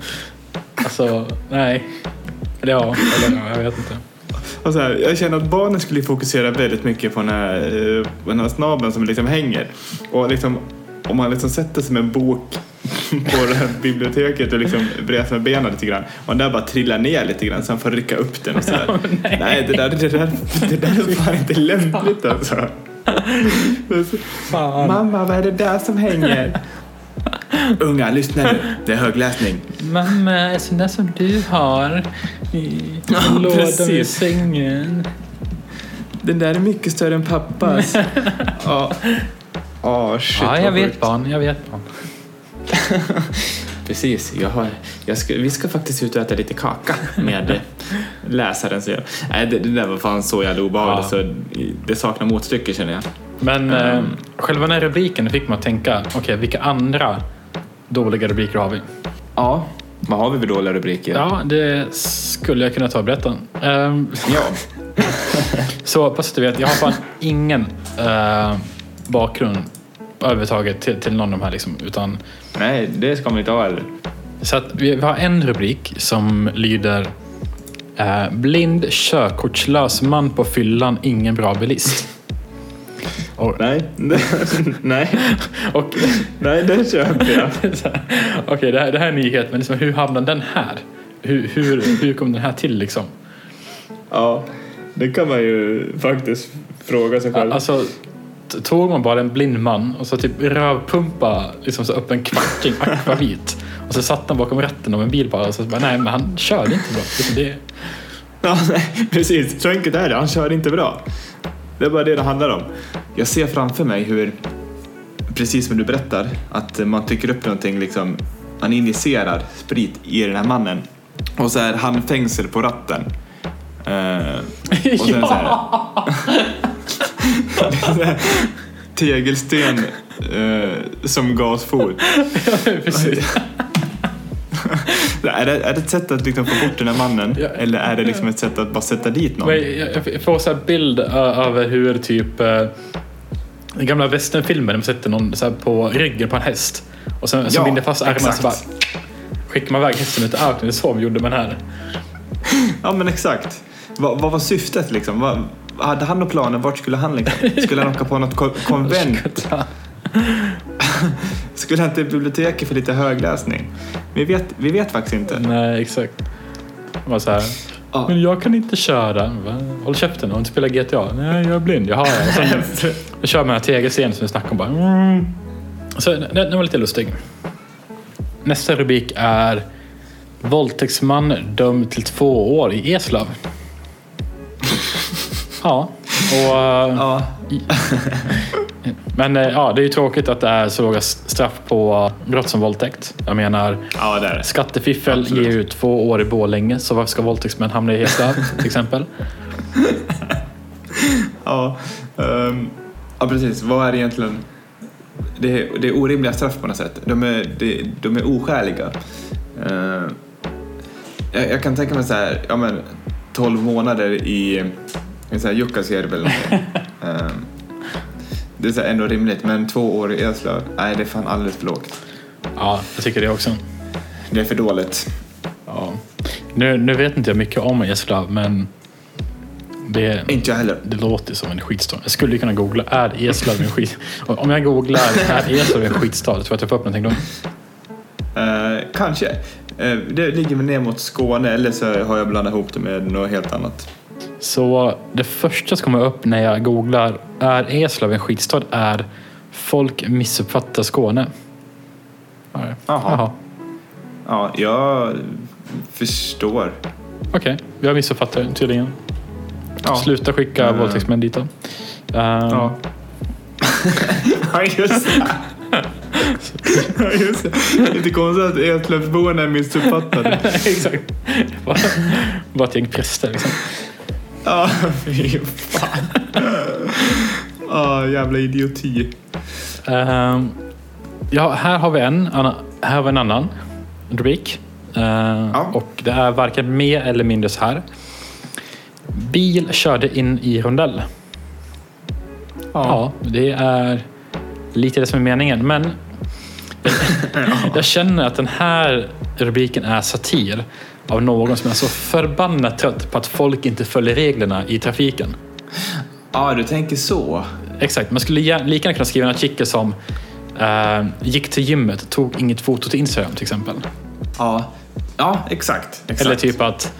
Alltså, nej. Eller ja, eller ja, jag vet inte. Och så här, jag känner att barnen skulle fokusera väldigt mycket på den här, eh, den här snabeln som liksom hänger. Och liksom, om man liksom sätter sig med en bok [laughs] på det här biblioteket och liksom bredvid med benen lite grann och den där bara trillar ner lite grann så han får rycka upp den och så här. [laughs] nej. det där, det, där, det där är fan inte lämpligt alltså. [laughs] Fan. Mamma, vad är det där som hänger? Unga, lyssna nu. Det är högläsning. Mamma, är sån där som du har i Ja, lådan precis. sängen. Den där är mycket större än pappas. [laughs] Ja. Åh, shit Ja, jag vet barn, jag vet barn. [laughs] Precis, jag har, jag ska, vi ska faktiskt ut och äta lite kaka med eh, [laughs] läsaren. Så jag, nej, det, det där var fan så jävla obehagligt Ja. så det saknar motstycke känner jag. Men Ehm. eh, själva den här rubriken fick man att tänka, okej, vilka andra dåliga rubriker har vi? Ja, vad har vi för dåliga rubriker? Ja, det skulle jag kunna ta och berätta. Ehm, ja. [laughs] så pass att du vet, jag har fan ingen eh, bakgrund överhuvudtaget till, till någon av de här. Liksom, utan, Nej, det ska man inte ha heller. så att vi, vi har en rubrik som lyder eh, Blind körkortslös man på fyllan, ingen bra bilist. Och, Nej, [laughs] nej, och, nej, det köper jag. [laughs] Okej, det, här, det här är en nyhet, men liksom, hur hamnade den här? Hur, hur, hur kom den här till liksom? Ja, det kan man ju faktiskt fråga sig själv. Alltså, tog man bara en blind man och så typ rövpumpa liksom så upp en kvarting akvavit och så satt han bakom ratten av en bil bara och så bara, nej men han körde inte bra. Liksom, det, Ja, nej, precis. Så enkelt är det. Han kör inte bra. Det är bara det det handlar om. Jag ser framför mig hur, precis som du berättar, att man trycker upp någonting, liksom, man injicerar sprit i den här mannen. Och så är handfängsel på ratten. Eh, och sen [laughs] är så här, tegelsten eh, som gasfot. precis. [laughs] [laughs] är, det, är det ett sätt att liksom få bort den här mannen? Ja. Eller är det liksom ett sätt att bara sätta dit någon? Jag, får så här bild över hur typ eh, den gamla westernfilmer, de sätter någon så på ryggen på en häst och sen så Ja, binder fast armarna så bara skickar man iväg hästen ut i öknen. Det är så vi gjorde med den här. [laughs] Ja men exakt. Vad, vad var syftet liksom? Vad, hade han några planer? Vart skulle han liksom? Skulle han åka på något ko- [laughs] konvent? [laughs] Skulle han till biblioteket för lite högläsning? Vi vet, vi vet faktiskt inte. Nej, exakt. Var så här. Ja. Men jag kan inte köra. Va? Håll käften och inte spela GTA. Nej, jag är blind. Jaha, ja. Sen, [laughs] jag kör med tegelstenen som vi snackade om. Bara, mm. Så den, den var lite lustig. Nästa rubrik är Våldtäktsman dömd till två år i Eslöv. [laughs] Ja, och... eh, Ja, Men eh, ja, det är ju tråkigt att det är så låga straff på brott som våldtäkt. Jag menar, ja det det. skattefiffel Absolut. ger ju två år i Borlänge, så varför ska våldtäktsmän hamna i Eslöv [laughs] till exempel? [laughs] Ja, ehm, ja, precis. Vad är det egentligen? Det är, det är orimliga straff på något sätt. De är, det, de är oskäliga. Eh, jag, jag kan tänka mig så här, ja men 12 månader i här Jukkasjärvi eller [laughs] någonting. Ehm, det är så ändå rimligt, men två år i Eslöv, nej det är fan alldeles för lågt. Ja, jag tycker det också. Det är för dåligt. Ja. Nu, nu vet inte jag mycket om Eslöv, men det, Inte jag heller. det låter som en skitstad. Jag skulle kunna googla, är Eslöv en skit... Om jag googlar, är Eslöv en skitstad? Tror jag att jag får upp någonting då. Eh, kanske. Eh, det ligger väl ner mot Skåne eller så har jag blandat ihop det med något helt annat. Så det första som kommer upp när jag googlar, är Eslöv en skitstad? Är folk missuppfattar Skåne. Ja. Jaha. Jaha. Ja, jag förstår. Okej, vi har missuppfattat det tydligen. Ja. Sluta skicka Mm. våldtäktsmän dit då. Ehm, Ja. [laughs] ja, just det. Ja, just det. Det är inte konstigt att Eslövsborna är missuppfattade. [laughs] Exakt. Bara, bara ett gäng präster liksom. Ja, [laughs] fy fan. Ja, jävla idioti. Ehm, ja, här har vi en, här har vi en annan rubrik. Ehm, Ja. Och det är varken mer eller mindre så här. Bil körde in i rondell. Ja, det är lite det som är meningen. Men [laughs] jag känner att den här rubriken är satir av någon som är så förbannat trött på att folk inte följer reglerna i trafiken. Ja, du tänker så. Exakt, man skulle lika gärna kunna skriva en artikel som eh, gick till gymmet, tog inget foto till Instagram till exempel. Ja, ja exakt. exakt. Eller typ att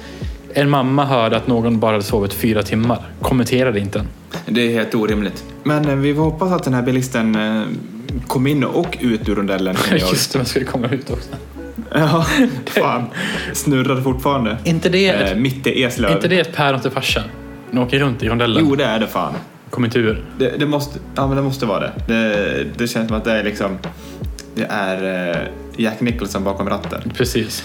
en mamma hörde att någon bara hade sovit fyra timmar, kommenterade inte. Det är helt orimligt. Men eh, vi får hoppas att den här bilisten eh, kom in och ut ur rondellen. [laughs] Just det, man skulle komma ut också. Ja, fan. Snurrar fortfarande. Inte det, Eh, ett, mitt i Eslöv. inte det ett päron till farsan? Den åker runt i rondellen. Jo, det är det fan. Kom inte ur. Det, det, måste, ja, men det måste vara det. det. Det känns som att det är liksom... Det är eh, Jack Nicholson bakom ratten. Precis.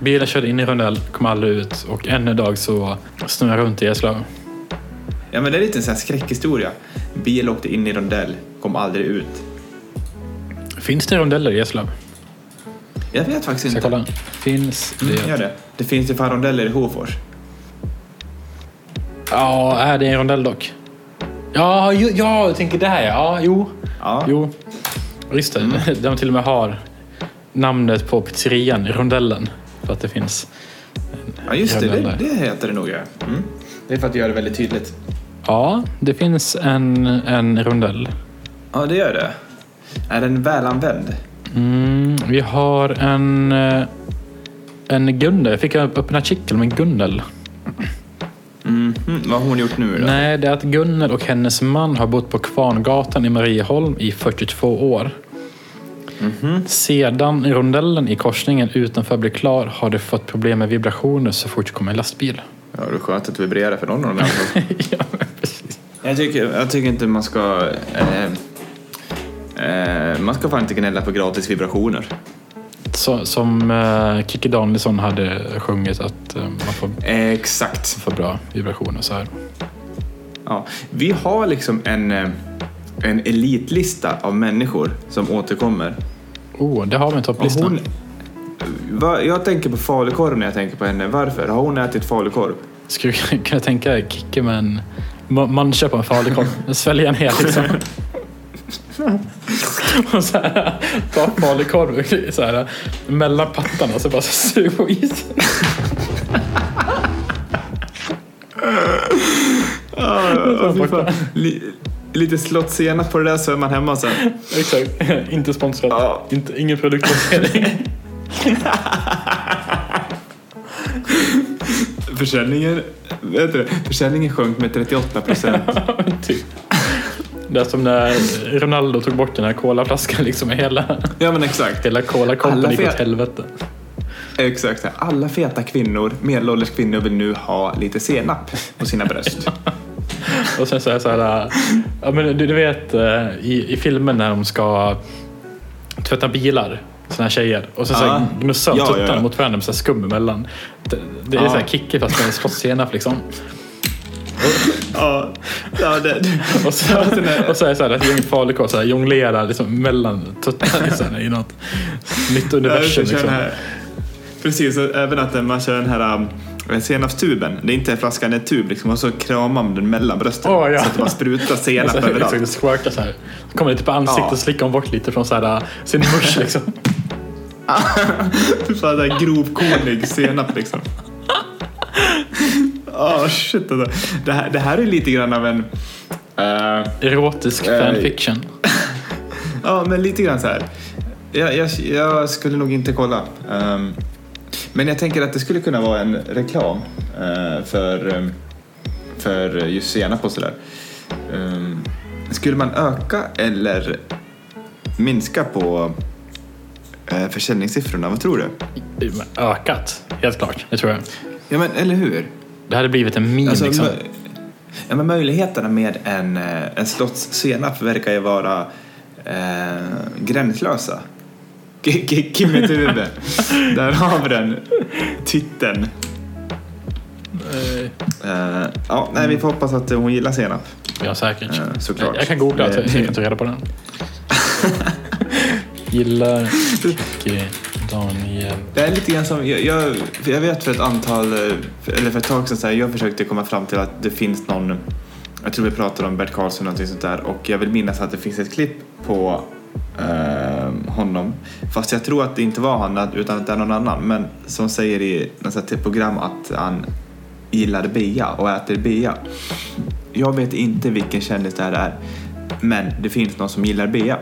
Bilen körde in i rondell, kom aldrig ut och än idag så snurrar jag runt i Eslöv. Ja, men det är lite en sån här skräckhistoria. Bil åkte in i rondell, kom aldrig ut. Finns det rondeller i Eslöv? Jag vet faktiskt Ska inte. jag kolla? Finns det? Mm, gör det. Det finns ju fan rondeller i Hofors. Ja, är det en rondell dock? Ja, ju, ja, jag tänker där ja. ja. Jo, Ja. jo. Just det, de till och med har namnet på pizzerian, Rondellen. För att det finns. Ja, just det. Det, det heter det nog, ja. Mm. Det är för att göra det väldigt tydligt. Ja, det finns en, en rondell. Ja, det gör det. Är den välanvänd? Mm, vi har en, eh, en Gunnel. Jag fick upp en artikel om en Gunnel. Mm. Vad har hon gjort nu då? Nej, det är att Gunnel och hennes man har bott på Kvarngatan i Marieholm i 42 år. Sedan rondellen i korsningen utanför blev klar har de fått problem med vibrationer så fort det kommer en lastbil. Ja, det är skönt att det vibrerar för någon av dem. [laughs] ja, jag, tycker, jag tycker inte man ska... Eh, eh, man ska fan inte gnälla på gratis vibrationer. Så, som uh, Kikki Danielsson hade sjungit att eh, man får, Exakt. får bra vibrationer så här. Ja. Vi har liksom en, eh, en elitlista av människor som återkommer. Oh, det har vi en topplista. hon, va, jag tänker på falukorv när jag tänker på henne. Varför? Har hon ätit falukorv? Skulle [laughs] kunna tänka Kikki med en ma- mancha på en falukorv? [laughs] Svälja en hel liksom. [laughs] [laughs] Och så här, ta falukorv så här, mellan pattarna så bara så suga på isen. Fan. Li, lite slottsenap på det där så är man hemma sen. Exakt. [laughs] inte sponsrat. Ja. Inte, ingen produktplacering. [laughs] Försäljningen, vet du, det? försäljningen sjönk med 38 procent. typ. Det är som när Ronaldo tog bort den här colaflaskan liksom hela, Ja men exakt. hela cola Alla gick åt helvete. Exakt. Alla feta kvinnor, medelålders kvinnor vill nu ha lite senap på sina bröst. [laughs] Och sen så är det så här, ja, men du, du vet äh, i, i filmen när de ska tvätta bilar, såna här tjejer, och sen så Ja. här gnussar Ja, ja, tuttarna ja. mot varandra med så här skum emellan. Det, det är Ja. så här kickigt fast med slottssenap liksom. [laughs] ja, ja det, [laughs] Och så, och så är det så här gäng falukorv så här jonglerar liksom mellan tuttarna i något nytt universum. Kör Liksom. precis, och även att man kör den här um, senapstuben. Det är inte en flaska, det är tub liksom, och så kramar man den mellan brösten. Åh, ja. Så att bara sprutar senap Så överallt. det så här. Så kommer typ på ansiktet Ja. och slickar bort lite från så här, äh, sin musch liksom. [laughs] Det här grovkornig senap liksom. Åh shit alltså. det, här, det här är lite grann av en... eh, Erotisk Eh, fanfiction. [laughs] ja, men lite grann så här. Jag, jag, jag skulle nog inte kolla. Ehm, men jag tänker att det skulle kunna vara en reklam eh, för, um, för just senap och sådär. Um, skulle man öka eller minska på uh, försäljningssiffrorna? Vad tror du? Ökat, helt klart. Det tror jag. Ja, men eller hur? Det hade blivit en meme Alltså, liksom. ja, men möjligheterna med en, eh, en slottssenap verkar ju vara eh, gränslösa. Kimmy Tube. [laughs] Där har vi den titeln. Eh, ja, nej, vi får hoppas att hon gillar senap. Ja, säkert. Eh, såklart. Jag, kan googla så jag kan ta reda på den. [laughs] Gillar Daniel. Det är lite grann som, jag, jag, jag vet för ett antal, eh, eller för ett tag sedan, så här, jag försökte komma fram till att det finns någon, jag tror vi pratade om Bert Karlsson någonting sånt där och jag vill minnas att det finns ett klipp på eh, honom, fast jag tror att det inte var han utan att det är någon annan, men som säger i något sånt här program att han gillar bea och äter bea. Jag vet inte vilken kändis det här är, men det finns någon som gillar bea.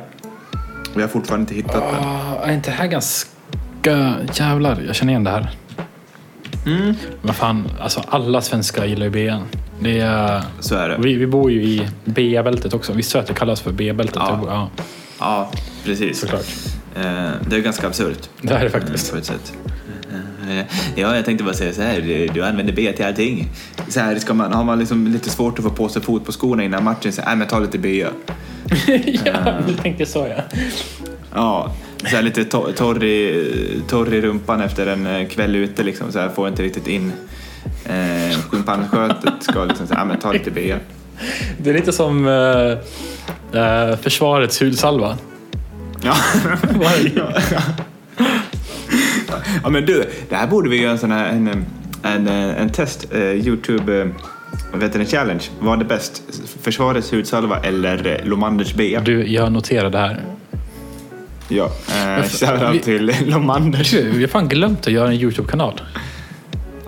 Och jag har fortfarande inte hittat den. Ah, är inte här ganska... Jävlar, jag känner igen det här. Mm. Men fan, alltså alla svenskar gillar ju BN. Det är, Så är det. vi, vi bor ju i BA-bältet också. Visst är det att det kallas för BA-bältet? Ja. ja, Ja, precis. såklart. Eh, det är ganska absurt. Det är eh, faktiskt. På ett sätt. Eh, Ja, jag tänkte bara säga så här, du, använder B till allting. Så här ska man, har man liksom lite svårt att få på sig fot på skorna innan matchen, så här, men ta lite B. [laughs] ja, du tänkte så ja. Ja, så här lite to- torr i, torr i rumpan efter en eh, kväll ute liksom, så här, får inte riktigt in eh, schimpanskötet ska liksom säga, nej men ta lite B. Det är lite som eh, eh, försvarets hudsalva. Ja. [laughs] [laughs] ja men du, det här borde vi göra en sån här, en, en, en test, eh, Youtube, eh, vad heter det, challenge. Vad är bäst? Försvarets hudsalva eller eh, Lomanders B? Du, jag noterar det här. Ja, eh, shoutout till [laughs] Lomanders. Du, vi har fan glömt att göra en YouTube-kanal.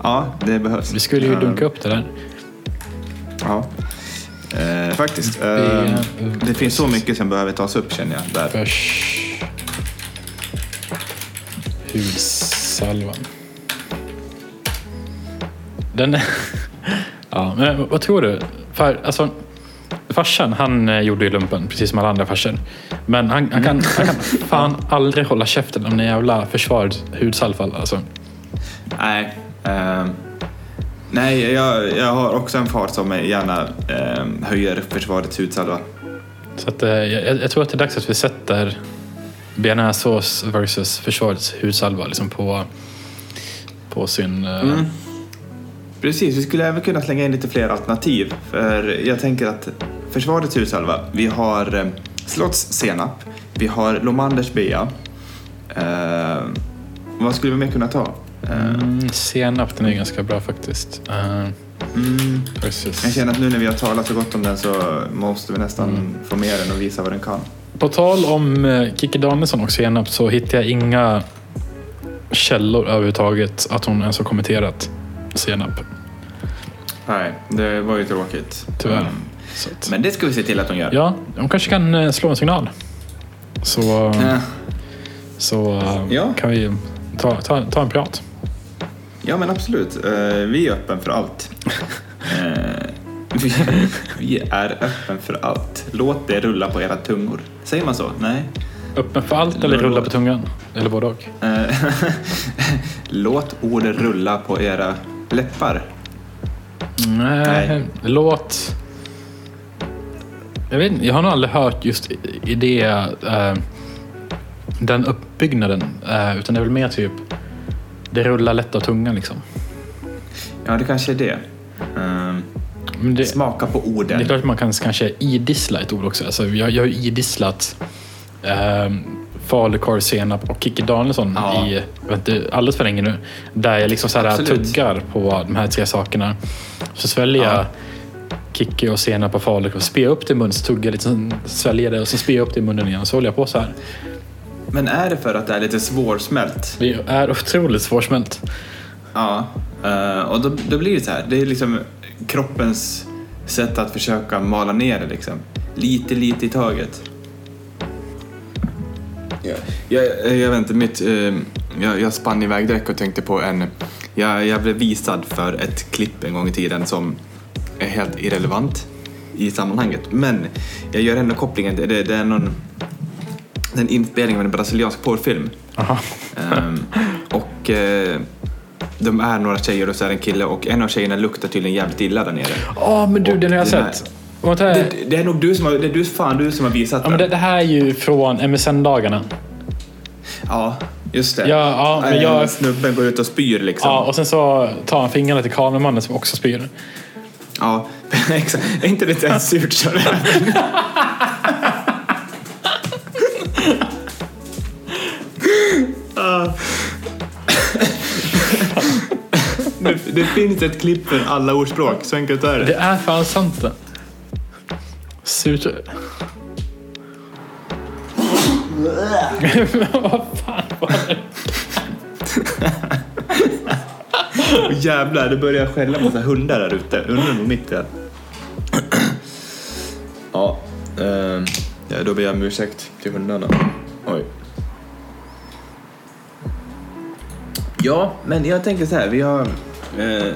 Ja, det behövs. Vi skulle ju Eh, dunka upp det där. Ja. Eh, faktiskt. Eh, B- det finns så mycket som behöver tas upp känner jag. Där. Förs... Hudsalvan. Den... [laughs] ja, men vad tror du? För, alltså, farsan, han eh, gjorde ju lumpen, precis som alla andra farsor. Men han, han, kan, han kan [laughs] fan aldrig hålla käften om den jävla försvarets hudsalva. Alltså. Nej. ehm, nej, jag, jag har också en far som gärna ehm, höjer försvarets hudsalva. Så att, eh, jag, jag tror att det är dags att vi sätter bearnaisesås versus försvarets hudsalva liksom på, på sin... eh, Mm. Precis, vi skulle även kunna slänga in lite fler alternativ. För jag tänker att försvarets hudsalva, vi har eh, slottssenap, vi har Lomanders bea. Eh, vad skulle vi mer kunna ta? Eh, Mm, senap, den är ganska bra faktiskt. Uh, mm, versus. jag känner att nu när vi har talat så gott om den så måste vi nästan få med den och visa vad den kan. På tal om uh, Kikki Danielsson och senap så hittar jag inga källor överhuvudtaget att hon ens har kommenterat senap. Nej, det var ju tråkigt. Tyvärr. Mm. Att, Men det ska vi se till att de gör. ja, de kanske kan eh, slå en signal. Så, Ja. så eh, Ja. kan vi ta, ta, ta en prat. Ja, men absolut. Eh, vi är öppen för allt. [laughs] Eh, vi, är öppen för allt. Låt det rulla på era tungor. Säger man så? Nej. Öppen för allt eller rulla på tungan? Eller både och. Eh, [laughs] Låt orden rulla på era läppar. Nej, Nej. låt... Jag, vet, inte, jag har nog aldrig hört just i- det, eh, den uppbyggnaden. eh, utan det är väl mer typ, det rullar lätt av tungan liksom. Ja, det kanske är det. Men det, smaka på orden. det är klart att man kan kanske idissla ett ord också. Alltså, jag, jag har ju idisslat eh, falukorv, senap och Kikki Danielsson Ja. i jag vet inte, alldeles för länge nu. Där jag liksom så här Absolut. tuggar på de här tre sakerna. Så sväljer Ja. jag Kikki och senap och falukorv, spyr upp det i munnen, så tuggar jag lite, sen sväljer det och så spyr jag upp det i munnen igen. Så håller jag på så här. Men är det för att det är lite svårsmält? Det är otroligt svårsmält. Ja. eh, och då, då blir det så här. Det är liksom kroppens sätt att försöka mala ner det liksom. Lite, lite i taget. Ja. Jag, jag vet inte, mitt, eh, jag, jag spann iväg direkt och tänkte på en... Jag, jag blev visad för ett klipp en gång i tiden som är helt irrelevant i sammanhanget. Men jag gör ändå kopplingen, det, det är någon... Det är en inspelning av en brasiliansk porrfilm. Ehm, och eh, de är några tjejer och så är det en kille och en av tjejerna luktar tydligen jävligt illa där nere. Ja, men du, Och den har jag den här- Det, det är nog du som har, det är du, fan du som har visat ja, men det, den. det här är ju från MSN-dagarna. Ja, just det. Ja, ja, men Eh, jag- Snubben går ut och spyr liksom. Ja, och sen så tar han fingrarna till kameramannen som också spyr. Ja, [laughs] exakt. Är inte det ens surt så [laughs] det, det finns ett klipp för alla ordspråk, så enkelt är Det det. är fan sant det. Surt. [laughs] Vad fan var det? Och jävlar, det börjar skälla massa hundar där ute. Undrar om mitt är. [clears throat] Ja, eh, ja, då ber jag om ursäkt till hundarna. Oj. Ja, men jag tänker så här. Vi har eh,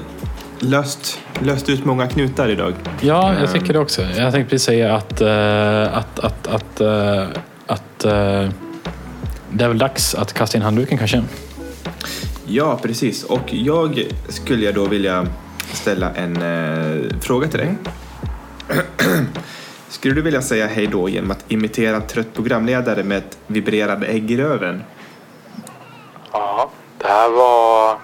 löst, löst ut många knutar idag. Ja, jag tycker det också. Jag tänkte precis säga att, eh, att, att, att, eh, att eh, det är väl dags att kasta in handduken kanske. Ja, precis. Och jag skulle då vilja ställa en eh, fråga till dig. [clears throat] Skulle du vilja säga hej då genom att imitera en trött programledare med ett vibrerande ägg i röven? Ja, det här var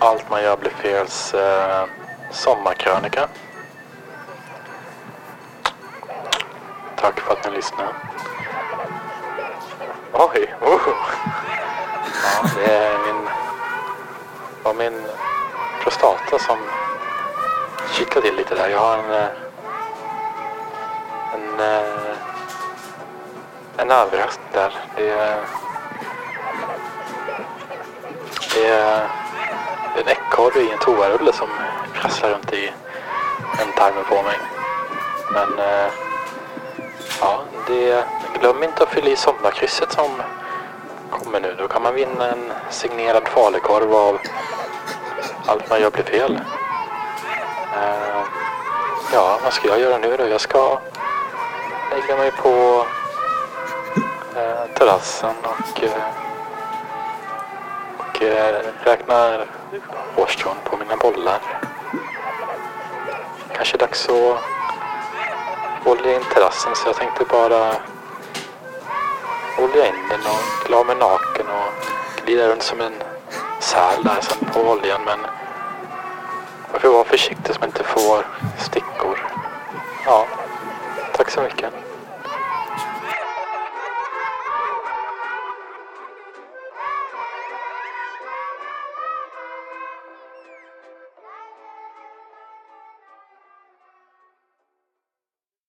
allt man gör blir fels eh, sommarkrönika. Tack för att ni lyssnade. Oj! Oh. Ja, det är min, var min prostata som kittlade till lite där. Jag har en, eh, en, eh, en överraskning där. Det det är, det är en ekorre i en toarulle som prasslar runt i en på mig. Men eh, ja, det, glöm inte att fylla i sommarkrysset som kommer nu. Då kan man vinna en signerad falukorv av Allt man gör blir fel. Eh, ja, vad ska jag göra nu då? Jag ska lägga mig på eh, terrassen och, eh, och räknar hårstrån på mina bollar. Kanske dags att olja in terrassen så jag tänkte bara olja in den och klä av mig naken och glida runt som en säl där sen på oljan men jag får vara försiktig så man inte får stickor. Ja, tack så mycket.